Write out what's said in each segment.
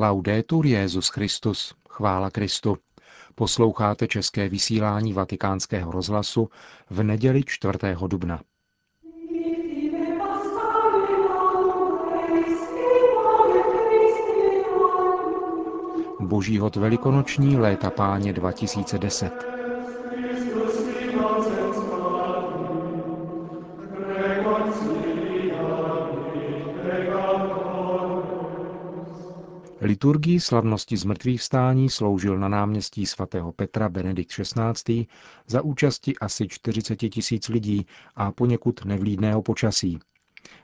Laudetur Jezus Christus, chvála Kristu. Posloucháte české vysílání Vatikánského rozhlasu v neděli 4. dubna. Boží hod velikonoční léta páně 2010. Liturgii slavnosti zmrtvých vstání sloužil na náměstí svatého Petra Benedikt XVI. za účasti asi 40 tisíc lidí a poněkud nevlídného počasí.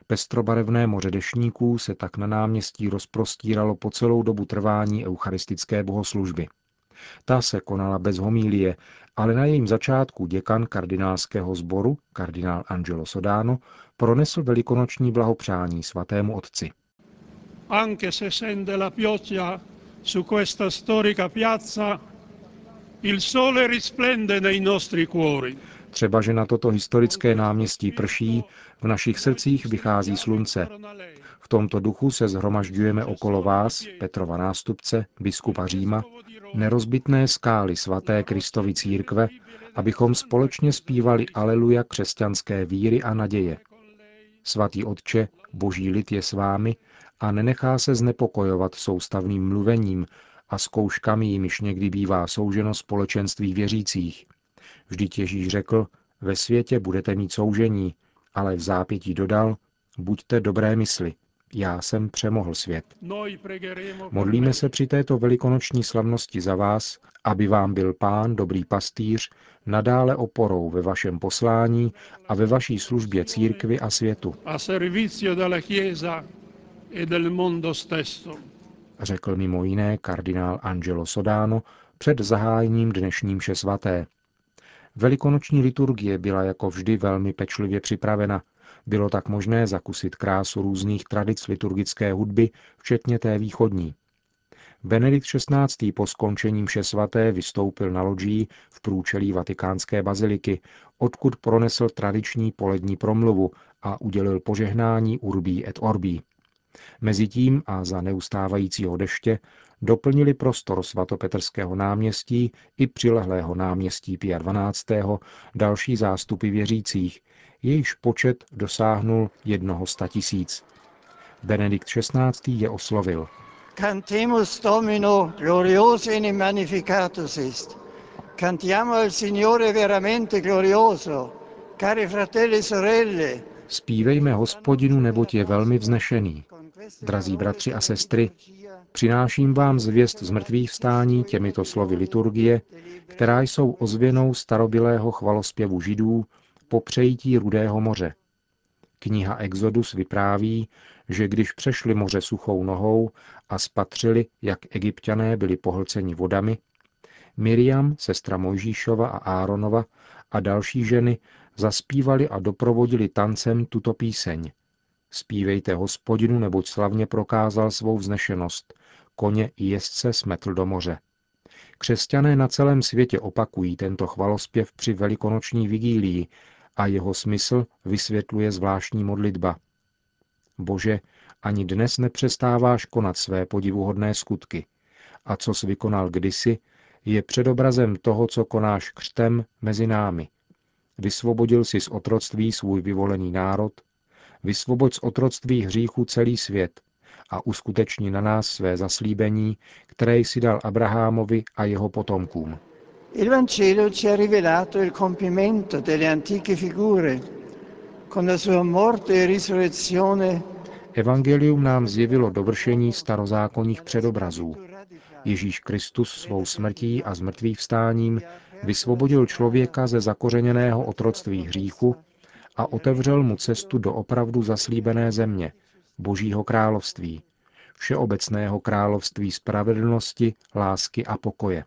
Pestrobarevné moře dešníků se tak na náměstí rozprostíralo po celou dobu trvání eucharistické bohoslužby. Ta se konala bez homílie, ale na jejím začátku děkan kardinálského sboru, kardinál Angelo Sodano, pronesl velikonoční blahopřání svatému otci anche se scende la pioggia su questa storica piazza, il sole risplende nei nostri cuori. Třeba, že na toto historické náměstí prší, v našich srdcích vychází slunce. V tomto duchu se zhromažďujeme okolo vás, Petrova nástupce, biskupa Říma, nerozbitné skály svaté Kristovy církve, abychom společně zpívali Aleluja křesťanské víry a naděje. Svatý Otče, boží lid je s vámi a nenechá se znepokojovat soustavným mluvením a zkouškami, jimiž někdy bývá souženo společenství věřících. Vždyť Ježíš řekl, ve světě budete mít soužení, ale v zápětí dodal, buďte dobré mysli, já jsem přemohl svět. Modlíme se při této velikonoční slavnosti za vás, aby vám byl pán, dobrý pastýř, nadále oporou ve vašem poslání a ve vaší službě církvi a světu e. Řekl mimo jiné kardinál Angelo Sodano před zahájením dnešní mše svaté. Velikonoční liturgie byla jako vždy velmi pečlivě připravena. Bylo tak možné zakusit krásu různých tradic liturgické hudby, včetně té východní. Benedikt XVI. po skončení mše svaté vystoupil na loďí v průčelí vatikánské baziliky, odkud pronesl tradiční polední promluvu a udělil požehnání Urbí et Orbí. Mezitím a za neustávajícího deště doplnili prostor svatopetrského náměstí i přilehlého náměstí Pia 12. další zástupy věřících, jejichž počet dosáhnul jednoho sta tisíc. Benedikt XVI. je oslovil. Cantemus Domino gloriosum in magnificatus est. Cantiamo al Signore veramente glorioso. Cari fratelli e sorelle, Spívejme hospodinu, neboť je velmi vznešený. Drazí bratři a sestry, přináším vám zvěst z mrtvých vstání těmito slovy liturgie, která jsou ozvěnou starobilého chvalospěvu židů po přejítí Rudého moře. Kniha Exodus vypráví, že když přešli moře suchou nohou a spatřili, jak egyptiané byli pohlceni vodami, Miriam, sestra Mojžíšova a Áronova a další ženy zaspívali a doprovodili tancem tuto píseň – Spívejte hospodinu, neboť slavně prokázal svou vznešenost. Koně i jezdce smetl do moře. Křesťané na celém světě opakují tento chvalospěv při velikonoční vigílii a jeho smysl vysvětluje zvláštní modlitba. Bože, ani dnes nepřestáváš konat své podivuhodné skutky. A co jsi vykonal kdysi, je předobrazem toho, co konáš křtem mezi námi. Vysvobodil si z otroctví svůj vyvolený národ Vysvoboď z otroctví hříchu celý svět a uskuteční na nás své zaslíbení, které jsi dal Abrahamovi a jeho potomkům. Il Vangelo ci ha rivelato il compimento delle antiche figure con la sua morte e risurrezione Evangelium nám zjevilo dovršení starozákonních předobrazů. Ježíš Kristus svou smrtí a zmrtvých vstáním vysvobodil člověka ze zakořeněného otroctví hříchu a otevřel mu cestu do opravdu zaslíbené země, Božího království, všeobecného království spravedlnosti, lásky a pokoje.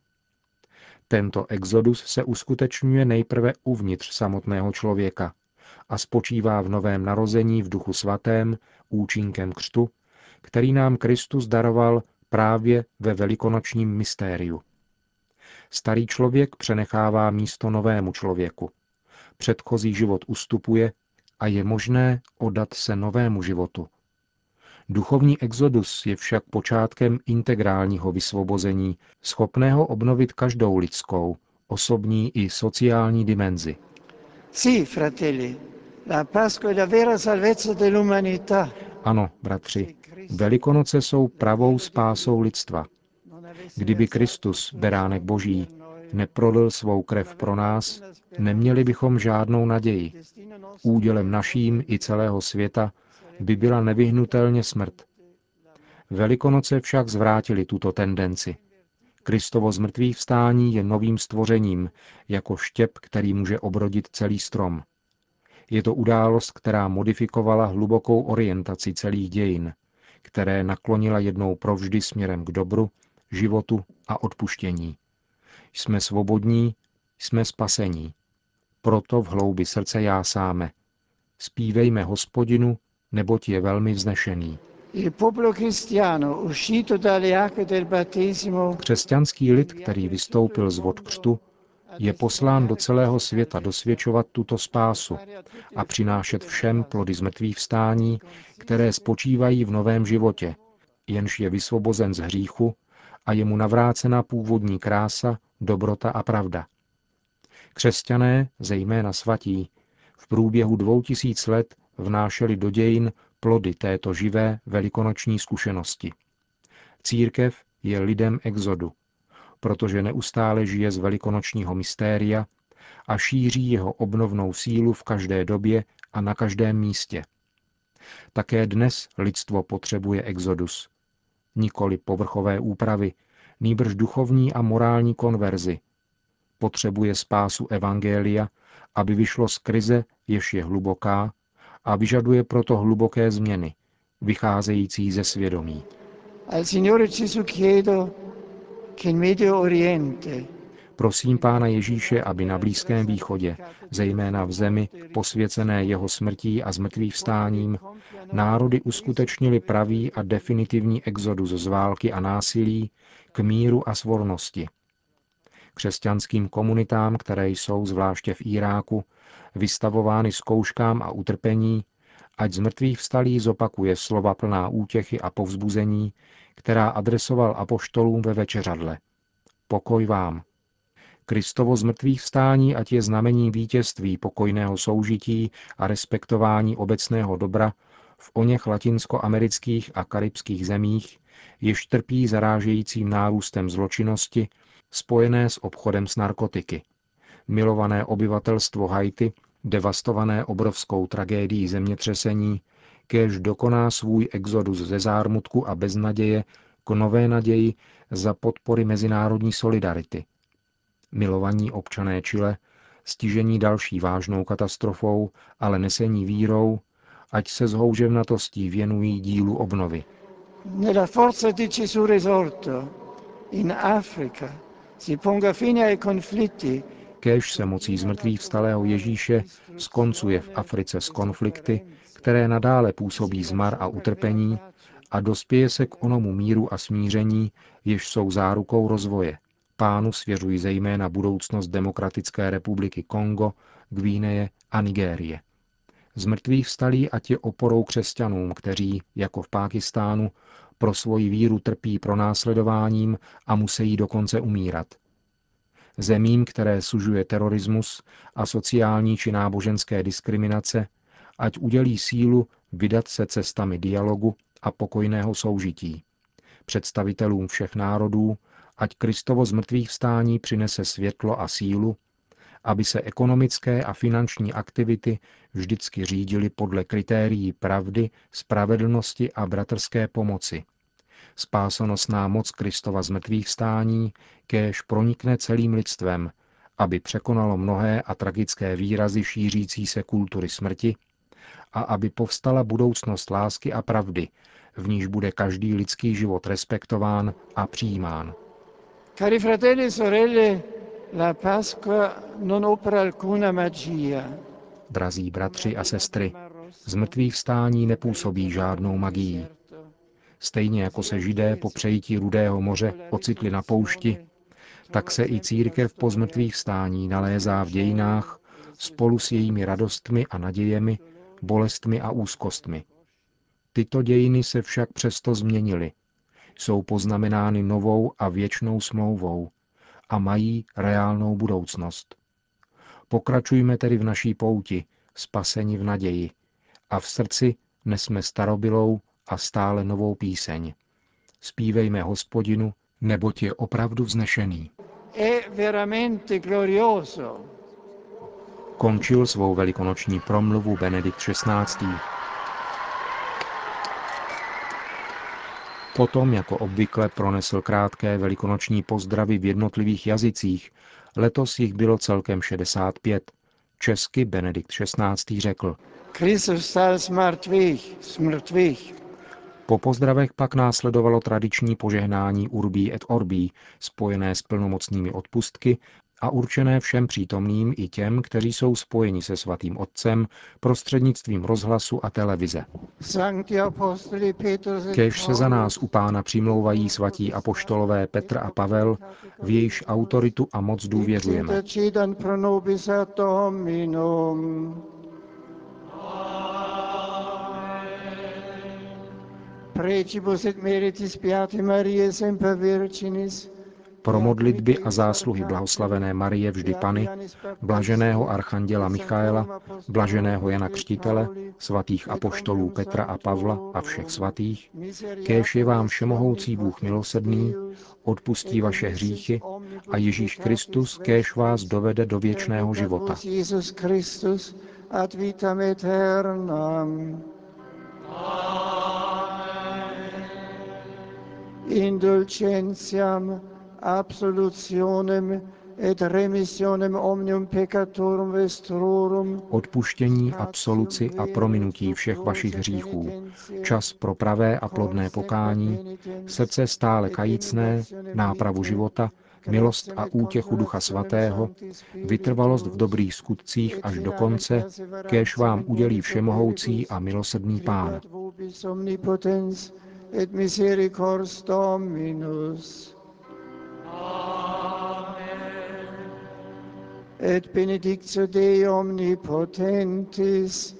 Tento exodus se uskutečňuje nejprve uvnitř samotného člověka a spočívá v novém narození v duchu svatém, účinkem křtu, který nám Kristus daroval právě ve velikonočním mystériu. Starý člověk přenechává místo novému člověku, Předchozí život ustupuje a je možné odat se novému životu. Duchovní exodus je však počátkem integrálního vysvobození, schopného obnovit každou lidskou, osobní i sociální dimenzi. Sì, fratelli, la Pasqua è la vera salvezza dell'umanità. Ano, bratři, Velikonoce jsou pravou spásou lidstva. Kdyby Kristus, beránek Boží, neprolil svou krev pro nás, neměli bychom žádnou naději. Údělem naším i celého světa by byla nevyhnutelně smrt. Velikonoce však zvrátili tuto tendenci. Kristovo zmrtvých vstání je novým stvořením, jako štěp, který může obrodit celý strom. Je to událost, která modifikovala hlubokou orientaci celých dějin, které naklonila jednou provždy směrem k dobru, životu a odpuštění. Jsme svobodní, jsme spasení. Proto v hloubi srdce jásáme. Spívejme hospodinu, neboť je velmi vznešený. Křesťanský lid, který vystoupil z vod křtu, je poslán do celého světa dosvědčovat tuto spásu a přinášet všem plody zmrtvých vstání, které spočívají v novém životě, jenž je vysvobozen z hříchu a je mu navrácena původní krása, dobrota a pravda. Křesťané, zejména svatí, v průběhu dvou tisíc let vnášeli do dějin plody této živé velikonoční zkušenosti. Církev je lidem exodu, protože neustále žije z velikonočního mystéria a šíří jeho obnovnou sílu v každé době a na každém místě. Také dnes lidstvo potřebuje exodus. Nikoli povrchové úpravy, nýbrž duchovní a morální konverzi. Potřebuje spásu Evangelia, aby vyšlo z krize, jež je hluboká, a vyžaduje proto hluboké změny, vycházející ze svědomí. Prosím Pána Ježíše, aby na Blízkém východě, zejména v zemi posvěcené jeho smrtí a zmrtvých vstáním, národy uskutečnili pravý a definitivní exodus z války a násilí k míru a svornosti. Křesťanským komunitám, které jsou, zvláště v Iráku, vystavovány zkouškám a utrpení, ať z mrtvých vstalí zopakuje slova plná útěchy a povzbuzení, která adresoval apoštolům ve večeřadle. Pokoj vám. Kristovo z mrtvých vstání ať je znamení vítězství pokojného soužití a respektování obecného dobra v oněch latinskoamerických a karibských zemích, jež trpí zarážejícím nárůstem zločinnosti spojené s obchodem s narkotiky. Milované obyvatelstvo Haiti, devastované obrovskou tragédií zemětřesení, kéž dokoná svůj exodus ze zármutku a beznaděje k nové naději za podpory mezinárodní solidarity. Milovaní občané Chile, stižení další vážnou katastrofou, ale nesení vírou, ať se s houževnatostí věnují dílu obnovy. Nella forza di Gesù risorto in Africa si ponga fine ai conflitti Kéž se mocí zmrtvých vstalého Ježíše skoncuje v Africe s konflikty, které nadále působí zmar a utrpení a dospěje se k onomu míru a smíření, jež jsou zárukou rozvoje. Pánu svěřují zejména budoucnost Demokratické republiky Kongo, Gvíneje a Nigérie. Z mrtvých vstalí ať je oporou křesťanům, kteří, jako v Pákistánu, pro svoji víru trpí pronásledováním a musí dokonce umírat – zemím, které sužuje terorismus a sociální či náboženské diskriminace, ať udělí sílu vydat se cestami dialogu a pokojného soužití. Představitelům všech národů, ať Kristovo z mrtvých vstání přinese světlo a sílu, aby se ekonomické a finanční aktivity vždycky řídily podle kritérií pravdy, spravedlnosti a bratrské pomoci – spásonosná moc Kristova z mrtvých stání, kéž pronikne celým lidstvem, aby překonalo mnohé a tragické výrazy šířící se kultury smrti a aby povstala budoucnost lásky a pravdy, v níž bude každý lidský život respektován a přijímán. Cari fratelli e sorelle, la Pasqua non opera alcuna magia. Drazí bratři a sestry, z mrtvých vstání nepůsobí žádnou magii. Stejně jako se židé po přejítí Rudého moře ocitli na poušti, tak se i církev po zmrtvých vstání nalézá v dějinách spolu s jejími radostmi a nadějemi, bolestmi a úzkostmi. Tyto dějiny se však přesto změnily. Jsou poznamenány novou a věčnou smlouvou a mají reálnou budoucnost. Pokračujme tedy v naší pouti, spaseni v naději, a v srdci nesme starobylou a stále novou píseň. Spívejme hospodinu, neboť je opravdu vznešený. È veramente glorioso. Končil svou velikonoční promluvu Benedikt XVI. Potom, jako obvykle, pronesl krátké velikonoční pozdravy v jednotlivých jazycích. Letos jich bylo celkem 65. Česky Benedikt XVI. řekl. Kristus stal z mrtvých, z mrtvých. Po pozdravech pak následovalo tradiční požehnání Urbí et Orbí, spojené s plnomocnými odpustky a určené všem přítomným i těm, kteří jsou spojeni se svatým otcem prostřednictvím rozhlasu a televize. Kež se za nás u pána přimlouvají svatí apoštolové Petr a Pavel, v jejíž autoritu a moc důvěřujeme. Precibus et meritis Beate Marie semper Virginis, pro modlitby a zásluhy blahoslavené Marie vždy Pany, blaženého archanděla Michaela, blaženého Jana Křtitele, svatých apoštolů Petra a Pavla a všech svatých, kéž je vám všemohoucí Bůh milosedný, odpustí vaše hříchy a Ježíš Kristus kéž vás dovede do věčného života. Indulgentiam absolutionem et remissionem omnium peccatorum vestrorum. Odpuštění, absoluci a prominutí všech vašich hříchů, čas pro pravé a plodné pokání, srdce stále kajícné, nápravu života, milost a útěchu Ducha Svatého, vytrvalost v dobrých skutcích až do konce, kéž vám udělí všemohoucí a milosrdný Pán. Et misericors Dominus. Et benedictio Dei omnipotentis,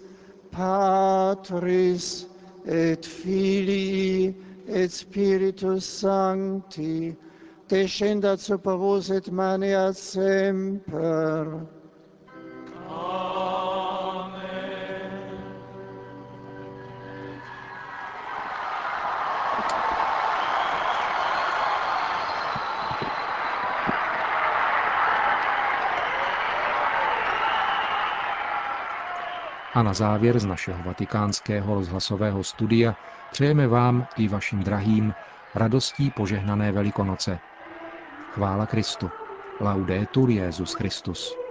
Patris et Filii et Spiritus Sancti, descendat super vos et maneat semper. A na závěr z našeho vatikánského rozhlasového studia přejeme vám i vašim drahým radostí požehnané Velikonoce. Chvála Kristu. Laudetur Jezus Christus.